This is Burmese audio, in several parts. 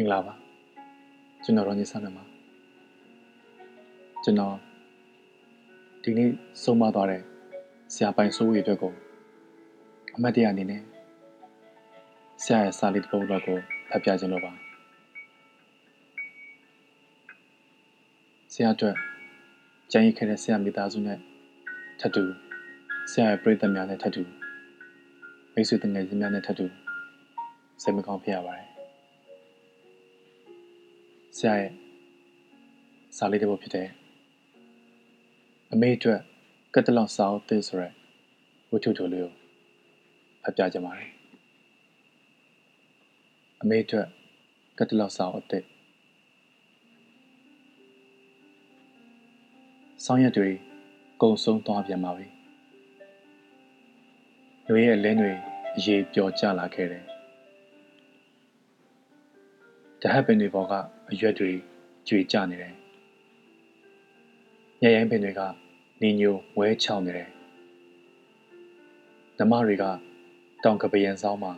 င်္ဂလာပါကျွန်တော်ရောနေဆန်းနေပါကျွန်တော်ဒီနေ့ဆုံးမသွားတဲ့ဆရာပိုင်စိုးရီအတွက်ကိုအမတ်တရအနေနဲ့ဆရာရဲ့စာလေးတစ်ပုဒ်တော့ကိုဖတ်ပြခြင်းလို့ပါဆရာအတွက်ကြံရည်ခဲ့တဲ့ဆရာမိသားစုနဲ့ထပ်တူဆရာရဲ့ပရိသတ်များနဲ့ထပ်တူမိတ်ဆွေတငယ်ချင်းများနဲ့ထပ်တူစိတ်မကောင်းဖြစ်ရပါတယ် ဆရာရဲ့စာလေးတစ်ပုဒ်ဖြစ်တဲ့အမေအတွက်ကတ်တလောက်စာအုပ်သစ်ဆိုရက်ဝတ္ထုတိုလေးကိုဖတ်ပြကြပါမယ်အမေအတွက်ကတ်တလောက်စာအုပ်သစ်ဆောင်းရက်တွေကုံဆုံးသွားပြန်ပါပြီ။လူရဲ့အလင်းတွေအရေးပျော်ကျလာခဲ့တယ်တဟပ်ပင်တွေပေါ်က အရွက်တွေကျွေကျနေတယ်။ညရိုင်းပင်တွေကနေညိုဝဲချောင်းနေတယ်။ဓမ္မတွေကတောင်ကပယံဆောင်မှာ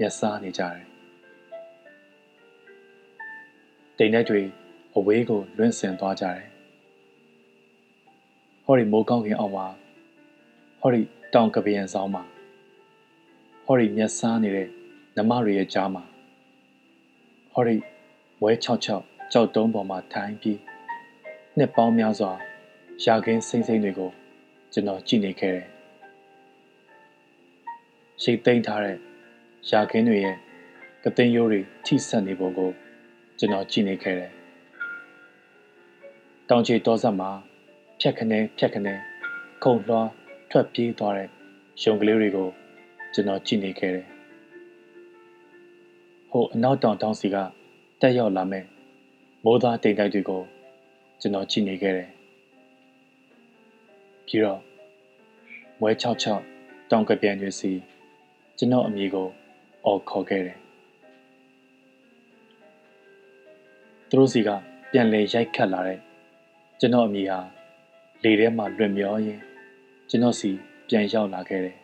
ရက်စားနေကြတယ်။တိမ်နဲ့တွေအဝေးကိုလွင့်ဆင်သွားကြတယ်။ဟောဒီမိုးကောင်းကင်အောက်မှာဟောဒီတောင်ကပယံဆောင်မှာဟောဒီမျက်စားနေတဲ့နမတွေရဲ့ကြားမှာဟောဒီ ဝဲ၆၆ကြောက်တုံးပေါ်မှာထိုင်ပြီးနှစ်ပေါင်းများစွာရာခင်းစိမ့်စိမ့်တွေကိုကျွန်တော်ကြည့်နေခဲ့တယ်။ရှိတ်သိမ်းထားတဲ့ရာခင်းတွေရဲ့ကသိန်းရိုးတွေထိဆက်နေပုံကိုကျွန်တော်ကြည့်နေခဲ့တယ်။တောင်ချေတောဆက်မှာဖြက်ခနဲဖြက်ခနဲခုံလွှားထွက်ပြေးသွားတဲ့ရုံကလေးတွေကိုကျွန်တော်ကြည့်နေခဲ့တယ်။ဟိုအနောက်တောင်တောင်စီက တက်ရောက်လာမဲ့မိုးသားတိမ်တိုက်တွေကိုကျွန်တော်ကြည့်နေခဲ့တယ်။ပြီးတော့မွဲ66တောင်ကပြန်တွေစီကျွန်တော်အမိကိုအော်ခေါ်ခဲ့တယ်။သူတို့စီကပြန်လေရိုက်ခတ်လာတဲ့ကျွန်တော်အမိဟာလေထဲမှာလွင်မျောရင်းကျွန်တော်စီပြန်ရောက်လာခဲ့တယ်။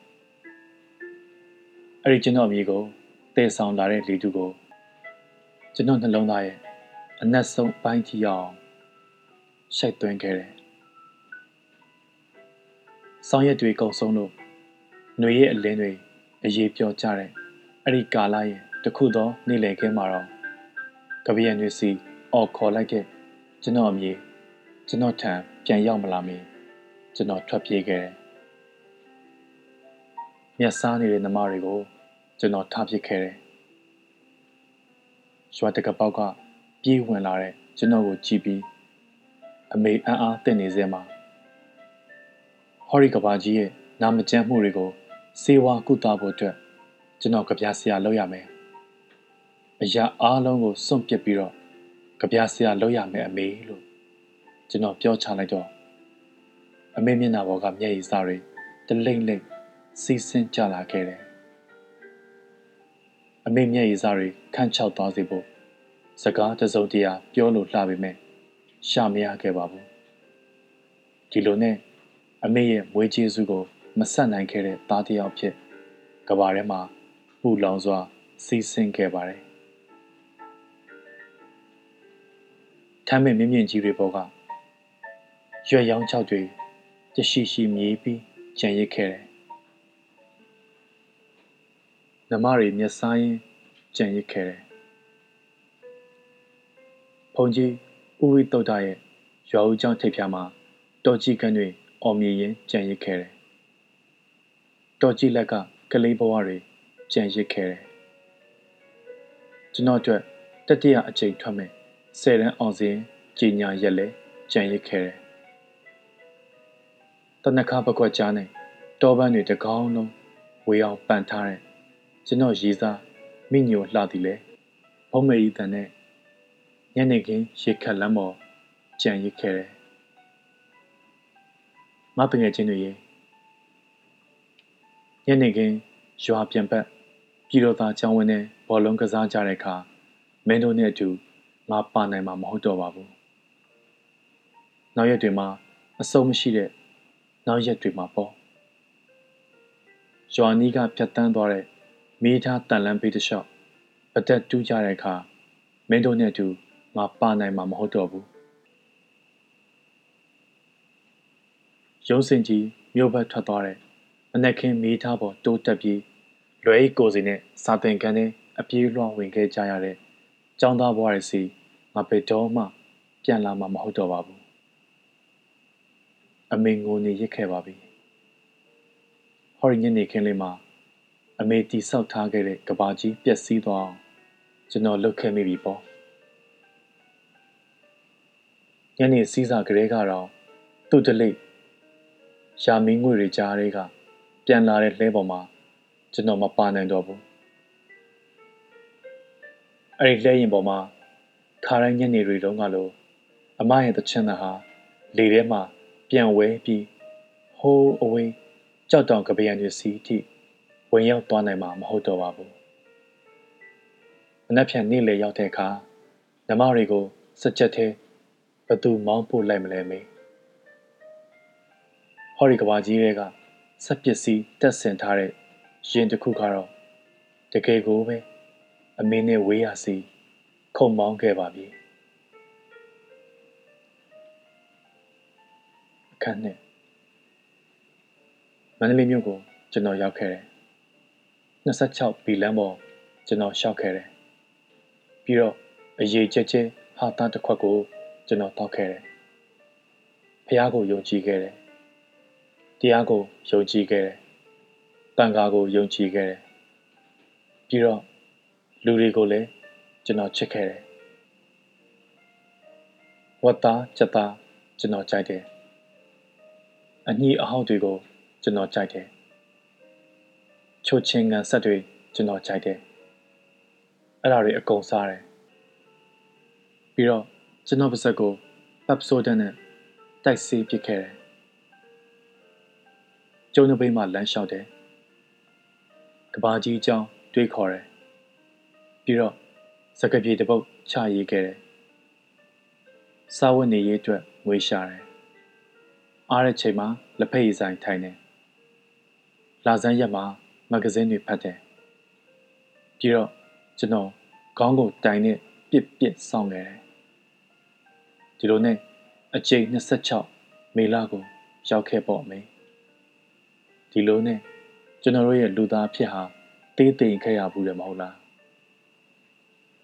အဲ့ဒီကျွန်တော်အမိကိုတည်ဆောင်လာတဲ့လေတူကို ကျွန်တော်နှလုံးသားရဲ့အနက်ဆုံးပိုင်းထိအောင်ရှိုက်သွင်းခဲ့တယ်။ဆောင်းရက်တွေကုန်ဆုံးလို့ຫນွေရဲ့အလင်းတွေအရေးပြောကြတဲ့အဲ့ဒီကာလရဲ့တခုသောနေ့လည်ခင်းမှာတော့ကပီယန်တွေစီအော်ခေါ်လိုက်တဲ့ကျွန်တော်အမြေကျွန်တော်ထံပြန်ရောက်မလာမီကျွန်တော်ထွက်ပြေးခဲ့တယ်။မျက်စားနေတဲ့နမတွေကိုကျွန်တော်ထားပစ်ခဲ့တယ် ရွာတကပေါက်ကပြေးဝင်လာတဲ့ကျွန်တော်ကိုကြည့်ပြီးအမေအံ့အားသင့်နေစေမှာဟော်ရီကဘာကြီးရဲ့နာမကျန်းမှုတွေကိုစေဝါကုသဖို့အတွက်ကျွန်တော်ကြပြဆရာလုပ်ရမယ်အရာအားလုံးကိုစွန့်ပစ်ပြီးတော့ကြပြဆရာလုပ်ရမယ်အမေလို့ကျွန်တော်ပြောချလိုက်တော့အမေမျက်နှာပေါ်ကမျက်ရည်စတွေတလိမ့်လိမ့်စီးဆင်းကြလာခဲ့တယ် အမေမျက်ရည်စားတွေခန့်ချောက်သွားစေဖို့စကားတစုံတရာပြောလို့လှပေမဲ့ရှာမရခဲ့ပါဘူးဒီလိုနဲ့အမေရဲ့မွေးကျေးဇူးကိုမဆက်နိုင်ခဲ့တဲ့သားတစ်ယောက်ဖြစ်ကဘာထဲမှာပူလောင်စွာစီးဆင်းခဲ့ပါတယ်ထမ်းမဲ့မြင့်မြင့်ကြီးတွေပေါ်ကရွက်ရောင်းချောက်တွေတရှိရှိမြေးပြီးကြံရစ်ခဲ့တယ် နမတွေမျက်စားရင်းကြံရစ်ခဲ့တယ်။ဘုံကြီးဦးဝိတုဒ္ဒရဲ့ရွာဦးကျောင်းထိပ်ဖြာမှာတော်ကြီးကန်းတွေအော်မြည်ရင်းကြံရစ်ခဲ့တယ်။တော်ကြီးလက်ကကလေးဘဝတွေကြံရစ်ခဲ့တယ်။ကျွန်တော်အတွက်တတိယအချိန်ထွက်မဲ့ဆယ်တန်းအောင်စဉ်ကြီးညာရက်လဲကြံရစ်ခဲ့တယ်။တနခါပကွက်ကြားနဲ့တောပန်းတွေတကောင်းလုံးဝေအောင်ပန်ထားတဲ့ ကျွန်တော်ရေးစားမိညိုလှသည်လေဘုံမေဤတန်နဲ့ညနေခင်းရေခတ်လမ်းပေါ်ကြံရစ်ခဲ့တယ်မပငယ်ချင်းတွေရေညနေခင်းရွာပြန်ပတ်ပြည်တော်သားချောင်းဝင်းနဲ့ဘောလုံးကစားကြတဲ့အခါမင်းတို့နဲ့အတူငါပါနိုင်မှာမဟုတ်တော့ပါဘူးနောက်ရက်တွေမှာအစုံမရှိတဲ့နောက်ရက်တွေမှာပေါ့ရွာနီးကဖြတ်တန်းသွားတဲ့ မိသားတန်လန်းပေးတစ်လျှောက်အသက်တူးကြတဲ့အခါမင်းတို့နဲ့အတူငါပါနိုင်မှာမဟုတ်တော့ဘူးရုံးစင်ကြီးမြို့ဘက်ထွက်သွားတဲ့မနက်ခင်းမီးထားပေါ်တိုးတက်ပြီးလွယ်အိတ်ကိုစီနဲ့စာသင်ခန်းထဲအပြေးလွှားဝင်ခဲ့ကြရတဲ့ကျောင်းသားဘွားတွေစီငါဘယ်တော့မှ ပြန်လာမှာမဟုတ်တော့ပါဘူးအမေငိုနေရစ်ခဲ့ပါပြီဟော်ရီညနေခင်းလေးမှာ အမေတီဆောက်ထားခဲ့တဲ့ကဘာကြီးပျက်စီးသွားအောင်ကျွန်တော်လှုပ်ခဲ့မိပြီပေါ့ညနေစည်းစာကလေးကတော့သူ့တလိပ်ရှာမင်းငွေတွေကြားတွေကပြန်လာတဲ့လှဲပေါ်မှာကျွန်တော်မပါနိုင်တော့ဘူးအဲ့ဒီလှဲရင်ပေါ်မှာခါတိုင်းညနေတွေတုန်းကလိုအမရဲ့တချင်သားဟာလေထဲမှာပြန်ဝဲပြီးဟိုးအဝေးကြောက်တောင်ကပယံတွေစီထိ ဝင်ရောက်သွားနိုင်မှာမဟုတ်တော့ပါဘူးမနှက်ဖြန်နေ့လေရောက်တဲ့အခါနမတွေကိုစကြက်သေးဘသူမောင်းပို့လိုက်မလဲမေဟော်ရီကဘာကြီးတွေကစက်ပစ္စည်းတက်ဆင်ထားတဲ့ရင်တစ်ခုကတော့တကယ်ကိုပဲအမင်းနဲ့ဝေးရစီခုံမောင်းခဲ့ပါပြီအခန်းနဲ့မန္တလေးမြို့ကိုကျွန်တော်ရောက်ခဲ့တယ် 26ဘီလမ်းပေါ်ကျွန်တော်ရှောက်ခဲ့တယ်ပြီးတော့အရေးချက်ချင်းဟာတာတစ်ခွက်ကိုကျွန်တော်တောက်ခဲ့တယ်ဖះကိုယုံကြည်ခဲ့တယ်တရားကိုယုံကြည်ခဲ့တယ်တန်ခါကိုယုံကြည်ခဲ့တယ်ပြီးတော့လူတွေကိုလည်းကျွန်တော်ချစ်ခဲ့တယ်ဝတ်သားချက်သားကျွန်တော်ကြိုက်တယ်အညီအဟောက်တွေကိုကျွန်တော်ကြိုက်တယ် ချိုချင်းကန်ဆက်တွေကျွန်တော်ကြိုက်တယ်အဲ့ဒါတွေအကုန်စားတယ်ပြီးတော့ကျွန်တော်ပါဇက်ကိုပတ်ဆိုဒန်နဲ့တိုက်ဆေးပစ်ခဲ့တယ်ကျုံနှပိတ်မှလမ်းလျှောက်တယ်ကဘာကြီးအကြောင်းတွေးခေါ်တယ်ပြီးတော့စကပြေတပုတ်ချရေးခဲ့တယ်စာဝတ်နေရေးအတွက်ငွေရှာတယ်အားတဲ့ချိန်မှာလက်ဖက်ရည်ဆိုင်ထိုင်တယ်လာစမ်းရက်မှာ မဂဇင်းတွေဖတ်တယ်ပြီးတော့ကျွန်တော်ခေါင်းကိုတိုင်နဲ့ပြစ်ပြစ်စောင့်ခဲ့တယ်ဒီလိုနဲ့အချိန်26မေလကိုရောက်ခဲ့ပေါ့မေဒီလိုနဲ့ကျွန်တော်တို့ရဲ့လူသားဖြစ်ဟာတေးသိမ်ခဲ့ရဘူးတယ်မဟုတ်လား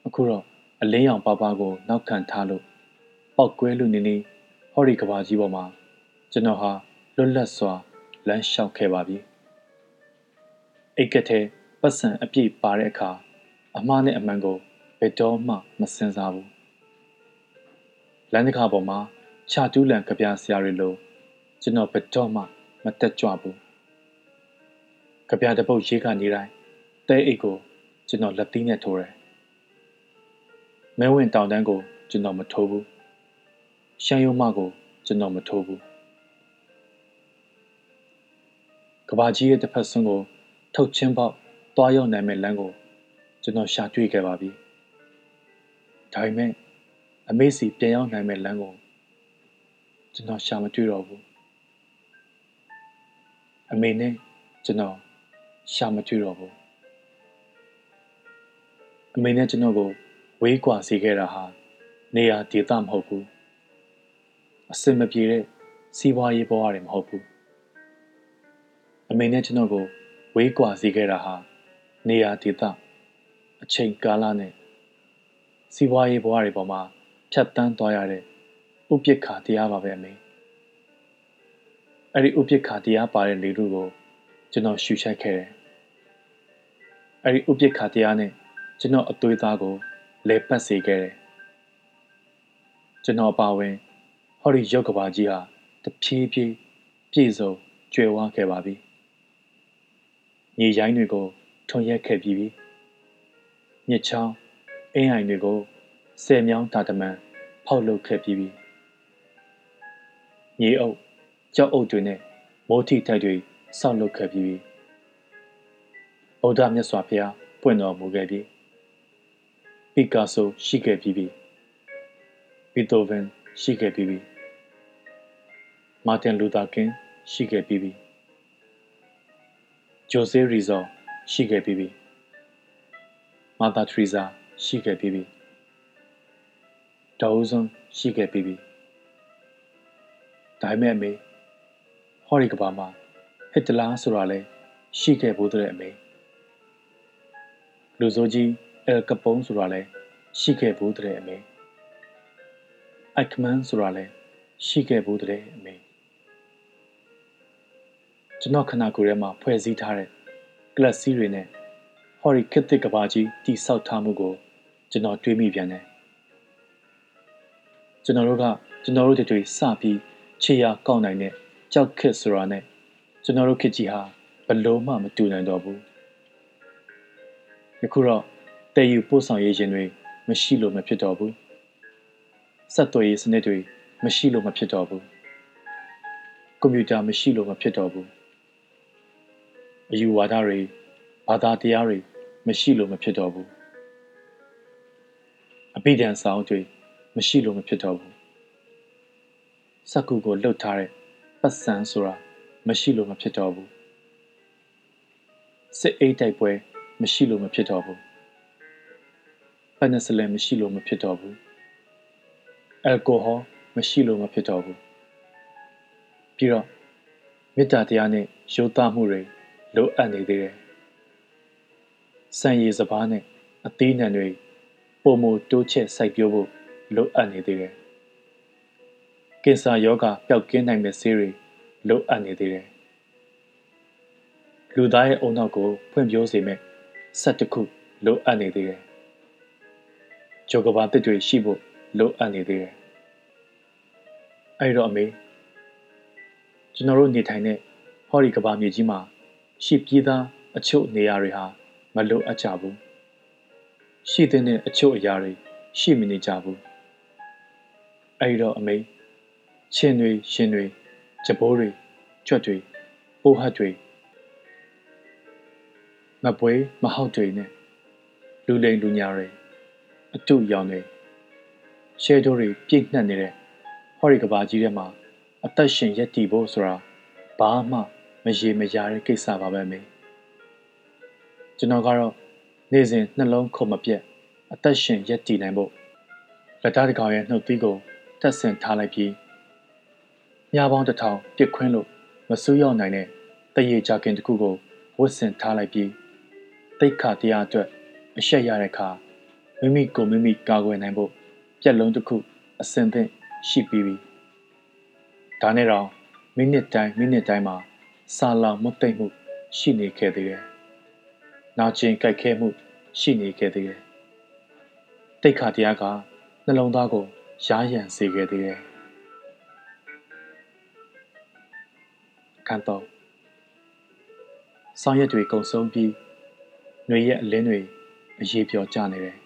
အခုတော့အလင်းရောင်ပါပါကိုနောက်ခံထားလို့ပောက်ကွဲလူနေနေဟော်ရီကဘာကြီးပေါ်မှာကျွန်တော်ဟာလွတ်လပ်စွာလမ်းလျှောက်ခဲ့ပါပြီ အိတ်ကတဲ့ပတ်စံအပြည့်ပါတဲ့အခါအမှားနဲ့အမှန်ကိုဘယ်တော့မှမစင်စားဘူးလမ်းတစ်ခါပေါ်မှာခြာတူးလန်ကြပြဆရာတွေလိုကျွန်တော်ဘယ်တော့မှမတက်ကြွဘူးကြပြတပုတ်ရေးကနေတိုင်းတဲအိတ်ကိုကျွန်တော်လက်သီးနဲ့ထိုးတယ်မဲဝင်တောင်တန်းကိုကျွန်တော်မထိုးဘူးရှမ်းရုံမကိုကျွန်တော်မထိုးဘူးကဘာကြီးရဲ့တစ်ဖက်စွန်းကို ထုတ်ချင်းပေါက်တွားရောက်နိုင်မဲ့လမ်းကိုကျွန်တော်ရှာတွေ့ခဲ့ပါပြီဒါပေမဲ့အမေစီပြန်ရောက်နိုင်မဲ့လမ်းကိုကျွန်တော်ရှာမတွေ့တော့ဘူးအမေနဲ့ကျွန်တော်ရှာမတွေ့တော့ဘူးအမေနဲ့ကျွန်တော်ကိုဝေးကွာစေခဲ့တာဟာနေရာဒေသမဟုတ်ဘူးအစင်မပြေတဲ့စီးပွားရေးဘဝတွေမဟုတ်ဘူးအမေနဲ့ကျွန်တော်ကို ဝေးကွာစေခဲ့တာဟာနေရာဒေသအချိန်ကာလနဲ့စီးပွားရေးဘဝတွေပေါ်မှာဖြတ်တန်းသွားရတဲ့ဥပိ္ပခာတရားပါပဲအမေအဲ့ဒီဥပိ္ပခာတရားပါတဲ့လေထုကိုကျွန်တော်ရှူချက်ခဲ့တယ်အဲ့ဒီဥပိ္ပခာတရားနဲ့ကျွန်တော်အသွေးသားကိုလဲပတ်စေခဲ့တယ်ကျွန်တော်ပါဝင်ဟောဒီရုပ်ကဘာကြီးဟာတဖြည်းဖြည်းပြည့်စုံကျွယ်ဝခဲ့ပါပြီ ညီရိုင်းတွေကိုထွန်ရက်ခဲ့ပြီးပြီမြစ်ချောင်းအင်းအိုင်တွေကိုဆယ်မြောင်းတာတမန်ဖောက်လုပ်ခဲ့ပြီးပြီညီအုပ်ကြောက်အုပ်တွေနဲ့မိုးထီတိုက်တွေဆောက်လုပ်ခဲ့ပြီးပြီဗုဒ္ဓမြတ်စွာဘုရားပွင့်တော်မူခဲ့ပြီးပီကာဆိုရှိခဲ့ပြီးပြီဘီတိုဗန်ရှိခဲ့ပြီးပြီမာတင်လူသာကင်ရှိခဲ့ပြီးပြီ ဂျိုဆေရီဇောရှိခဲ့ပြီးပြီမာသာထရီဇာရှိခဲ့ပြီးပြီတအုပ်ဆုံးရှိခဲ့ပြီးပြီဒါပေမဲ့အမေဟော်ရီကဘာမှာဟစ်တလာဆိုတာလဲရှိခဲ့ဘူးတဲ့အမေလူစိုးကြီးအယ်ကပုံးဆိုတာလဲရှိခဲ့ဘူးတဲ့အမေအိုက်ခမန်ဆိုတာလဲရှိခဲ့ဘူးတဲ့အမေ ကျွန်တော်ခဏကိုယ်ထဲမှာဖွဲ့စည်းထားတဲ့ကလပ်စီးတွေနဲ့ဟော်ရီခစ်တစ်ကဘာကြီးတိဆောက်ထားမှုကိုကျွန်တော်တွေးမိပြန်တယ်ကျွန်တော်တို့ကကျွန်တော်တို့တွေစပြီးခြေရာကောက်နိုင်တဲ့ကြောက်ခစ်ဆိုတာနဲ့ကျွန်တော်တို့ခစ်ကြီးဟာဘလို့မှမတူနိုင်တော့ဘူးယခုတော့တည်ယူပို့ဆောင်ရေးခြင်းတွေမရှိလို့မဖြစ်တော့ဘူးဆက်သွယ်ရေးစနစ်တွေမရှိလို့မဖြစ်တော့ဘူးကွန်ပျူတာမရှိလို့မဖြစ်တော့ဘူး အယူဝါဒတွေဘာသာတရားတွေမရှိလို့မဖြစ်တော့ဘူးအပိဒံဆောင်တွေမရှိလို့မဖြစ်တော့ဘူးစက္ကူကိုလှုပ်ထားတဲ့ပတ်စံဆိုတာမရှိလို့မဖြစ်တော့ဘူးစစ်အိတ်တိုက်ပွဲမရှိလို့မဖြစ်တော့ဘူးပနစလင်မရှိလို့မဖြစ်တော့ဘူးအယ်ကိုဟောမရှိလို့မဖြစ်တော့ဘူးပြီးတော့မေတ္တာတရားနဲ့ရိုးသားမှုတွေ လိုအပ်နေသေးတယ်။စံရည်စပားနဲ့အသီးနှံတွေပုံမတိုးချက်စိုက်ပျိုးဖို့လိုအပ်နေသေးတယ်။ကင်ဆာယောဂပျောက်ကင်းနိုင်တဲ့ဆေးတွေလိုအပ်နေသေးတယ်။လူသားရဲ့အုံနောက်ကိုဖွံ့ဖြိုးစေမဲ့ဆက်တစ်ခုလိုအပ်နေသေးတယ်။ဂျိုကဘာတစ်တွေရှိဖို့လိုအပ်နေသေးတယ်။အဲ့တော့အမေကျွန်တော်တို့နေထိုင်တဲ့ဟော်ဒီကဘာမြေကြီးမှာ ရှိပြီးသားအချို့နေရာတွေဟာမလိုအပ်ကြဘူးရှိတဲ့အချို့အရာတွေရှိမနေကြဘူးအဲဒီတော့အမေချင်းတွေရှင်တွေကြပိုးတွေကြွက်တွေပိုးဟတ်တွေမပွဲမဟောက်တွေနဲ့လူလိန်လူညာတွေအတုရောင်တွေရှဲတိုးတွေပြည့်နှက်နေတဲ့ဟော်ရီကဘာကြီးထဲမှာအသက်ရှင်ရက်တည်ဖို့ဆိုတာဘာမှ မရေမရာတဲ့ကိစ္စပါပဲမေကျွန်တော်ကတော့နေ့စဉ်နှလုံးခုန်မပြတ်အသက်ရှင်ရက်တည်နိုင်ဖို့လက်သားတကောင်ရဲ့နှုတ်သီးကိုတက်ဆင်ထားလိုက်ပြီးညပေါင်းတစ်ထောင်ပြစ်ခွင်းလို့မဆူးရောက်နိုင်တဲ့တရေကြခင်တစ်ခုကိုဝတ်ဆင်ထားလိုက်ပြီးတိတ်ခါတရားအတွက်အရှက်ရတဲ့အခါမိမိကိုမိမိကာကွယ်နိုင်ဖို့ပြက်လုံးတစ်ခုအစင်သင့်ရှိပြီးပြီဒါနဲ့တော့မိနစ်တိုင်းမိနစ်တိုင်းမှာ စာလောင်မသိမ့်မှု ရှိနေခဲ့သေးတယ်။နာကျင်ကြိုက်ခဲမှု ရှိနေခဲ့သေးတယ်။တိတ်ခါတရားကနှလုံးသားကိုရားရံစေခဲ့သေးတယ်။ခံတော့ဆောင်ရွက်တွေကုံဆုံးပြီးຫນွေရဲ့အလင်းတွေအရေးပြောကျနေတယ်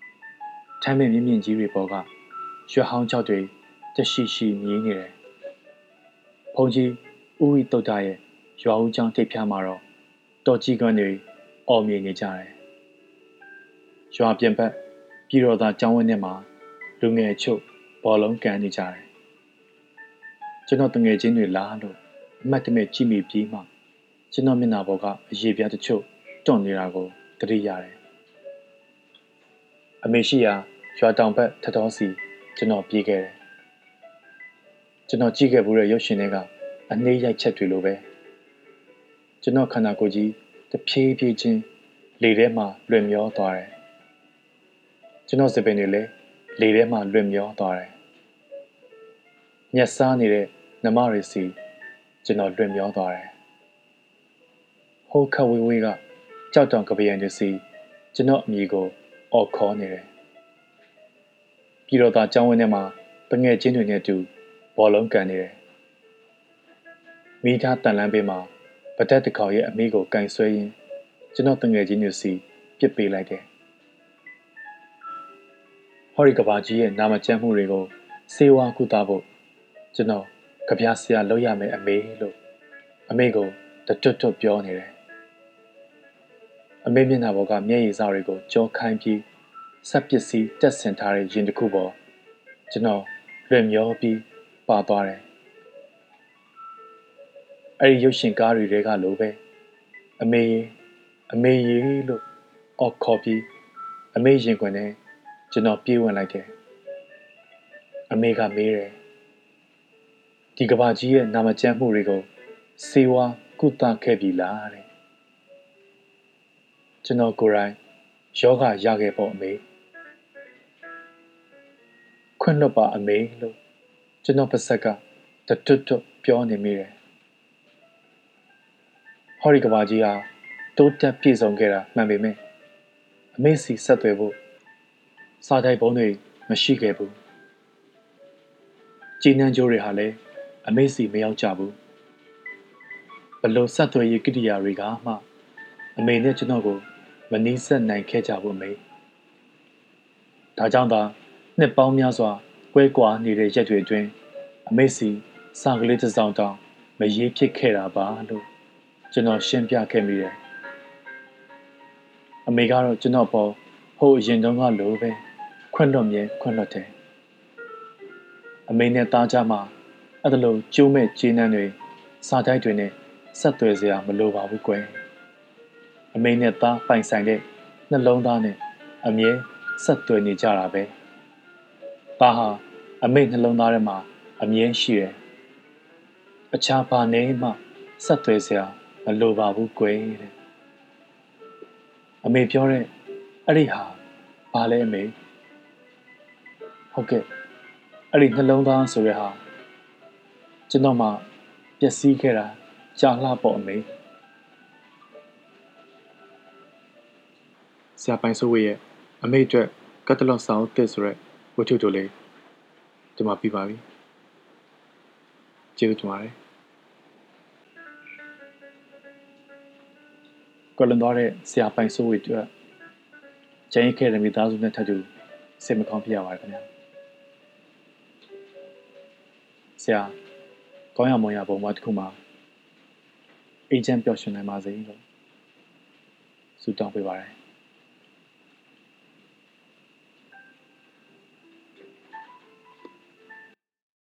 ။ထမ်းမဲ့မြင့်မြင့်ကြီးတွေပေါ်ကရွှေဟောင်းကြောက်တွေတရှိရှိမြည်နေတယ်။ဘုံကြီး ဦးဝီတုတ်တာရဲ့ရွာဦးကျောင်းထိပ်ဖျားမှာတော့တော်ကြီးကွန်းတွေအော်မြေနေကြတယ်။ရွာပြင်ဘက်ပြည်တော်သားကျောင်းဝင်းထဲမှာလူငယ်ချုပ်ဘောလုံးကန်နေကြတယ်။ကျွန်တော်တငယ်ချင်းတွေလာလို့အမတ်တမဲ့ကြည့်မိပြီးမှကျွန်တော်မျက်နှာပေါ်ကအရေးပြားတချို့တွန့်နေတာကိုသတိရတယ်။အမေရှိရာရွာတောင်ဘက်ထတော်စီကျွန်တော်ပြေးခဲ့တယ်။ကျွန်တော်ကြည့်ခဲ့ဘူးတဲ့ရုပ်ရှင်တွေက အနှေးရိုက်ချက်တွေလိုပဲကျွန်တော်ခန္ဓာကိုယ်ကြီးတဖြည်းဖြည်းချင်းလေထဲမှာလွင်မျောသွားတယ်ကျွန်တော်စပင်တွေလည်းလေထဲမှာလွင်မျောသွားတယ်ညက်စားနေတဲ့နမတွေစီကျွန်တော်လွင်မျောသွားတယ်ဟိုးခတ်ဝေးဝေးကကြောက်တောင်ကပယံတွေစီကျွန်တော်အမိကိုအော်ခေါ်နေတယ်ပြည်တော်သားကျောင်းဝင်းထဲမှာတငယ်ချင်းတွေနဲ့အတူဘောလုံးကန်နေတယ် မိသားတန်လန်းပေးမှာဗဒက်တကောင်ရဲ့အမိကိုကင်ဆွဲရင်းကျွန်တော်တငယ်ချင်းမျိုးစီပြစ်ပေးလိုက်တယ်ဟော်ရီကဘာကြီးရဲ့နာမကျန်းမှုတွေကိုစေဝါကုသဖို့ကျွန်တော်ကြပြဆရာလုပ်ရမယ်အမေလို့အမေကိုတတွတ်တွတ်ပြောနေတယ်အမေမျက်နှာပေါ်ကမျက်ရည်စတွေကိုကြောခိုင်းပြီးဆက်ပစ္စည်းတက်ဆင်ထားတဲ့ရင်တစ်ခုပေါ်ကျွန်တော်လွင်မျောပြီးပါသွားတယ် အဲ့ဒီရုပ်ရှင်ကားတွေတဲကလိုပဲအမေအမေရေလို့အော်ခေါ်ပြီးအမေရင်ခွင်နဲ့ကျွန်တော်ပြေးဝင်လိုက်တယ်အမေကမေးတယ်ဒီကဘာကြီးရဲ့နာမကျန်းမှုတွေကိုစေဝါကုသခဲ့ပြီလားတဲ့ကျွန်တော်ကိုယ်တိုင်ယောဂရခဲ့ပေါ့အမေခွင့်လွတ်ပါအမေလို့ကျွန်တော်ပါဆက်ကတတွတ်တွတ်ပြောနေမိတယ် ဟောဒီကဘာကြီးဟာတိုးတက်ပြည့်စုံခဲ့တာမှန်ပေမဲ့အမေစီဆက်သွယ်ဖို့စာတိုက်ပုံးတွေမရှိခဲ့ဘူးကြည်နန်းကြိုးတွေဟာလည်းအမေစီမရောက်ကြဘူးဘလို့ဆက်သွယ်ရေးကိရိယာတွေကမှအမေနဲ့ကျွန်တော်ကိုမနှီးဆက်နိုင်ခဲ့ကြဘူးအမေဒါကြောင့်သာနှစ်ပေါင်းများစွာကွဲကွာနေတဲ့ရက်တွေအတွင်းအမေစီစာကလေးတစ်စောင်တောင်မရေးဖြစ်ခဲ့တာပါလို့ ကျွန်တော်ရှင်းပြခဲ့မိတယ်အမေကတော့ကျွန်တော်ပေါ်ဟိုအရင်တုန်းကလိုပဲခွန့်လွတ်မြဲခွန့်လွတ်တယ်အမေနဲ့သားကြမှာအဲ့ဒါလိုကျိုးမဲ့ခြေနှမ်းတွေစာတိုက်တွေနဲ့ဆက်သွယ်စရာမလိုပါဘူးကွယ်အမေနဲ့သားပိုင်ဆိုင်တဲ့နှလုံးသားနဲ့အမြဲဆက်သွယ်နေကြတာပဲသားဟာအမေနှလုံးသားထဲမှာအမြဲရှိတယ်အခြားဘာနဲ့မှဆက်သွယ်စရာ မလိုပါဘူးကွယ်တဲ့အမေပြောတဲ့အဲ့ဒီဟာဘာလဲအမေဟုတ်ကဲ့အဲ့ဒီနှလုံးသားဆိုတဲ့ဟာကျွန်တော်မှပျက်စီးခဲ့တာကြာလှပေါ့အမေဆရာပိုင်ဆိုးဝေရဲ့အမေအတွက်ကတ်တလော့ဆောင်တစ်ဆိုရက်ဝတ္ထုတို့လေးဒီမှာပြပါပြီကျေးဇူးတင်ပါတယ် ကလန်သွားတဲ့ဆရာပိုင်ဆိုးဝေအတွက်ကျင်းခဲ့တဲ့မိသားစုနဲ့ထပ်တူစိတ်မကောင်းဖြစ်ရပါတယ်ခင်ဗျာဆရာကောင်းရမွန်ရပုံမှာတစ်ခုမှာအေဂျင့်ပျော်ရွှင်နိုင်ပါစေလို့ဆုတောင်းပေးပါရစေ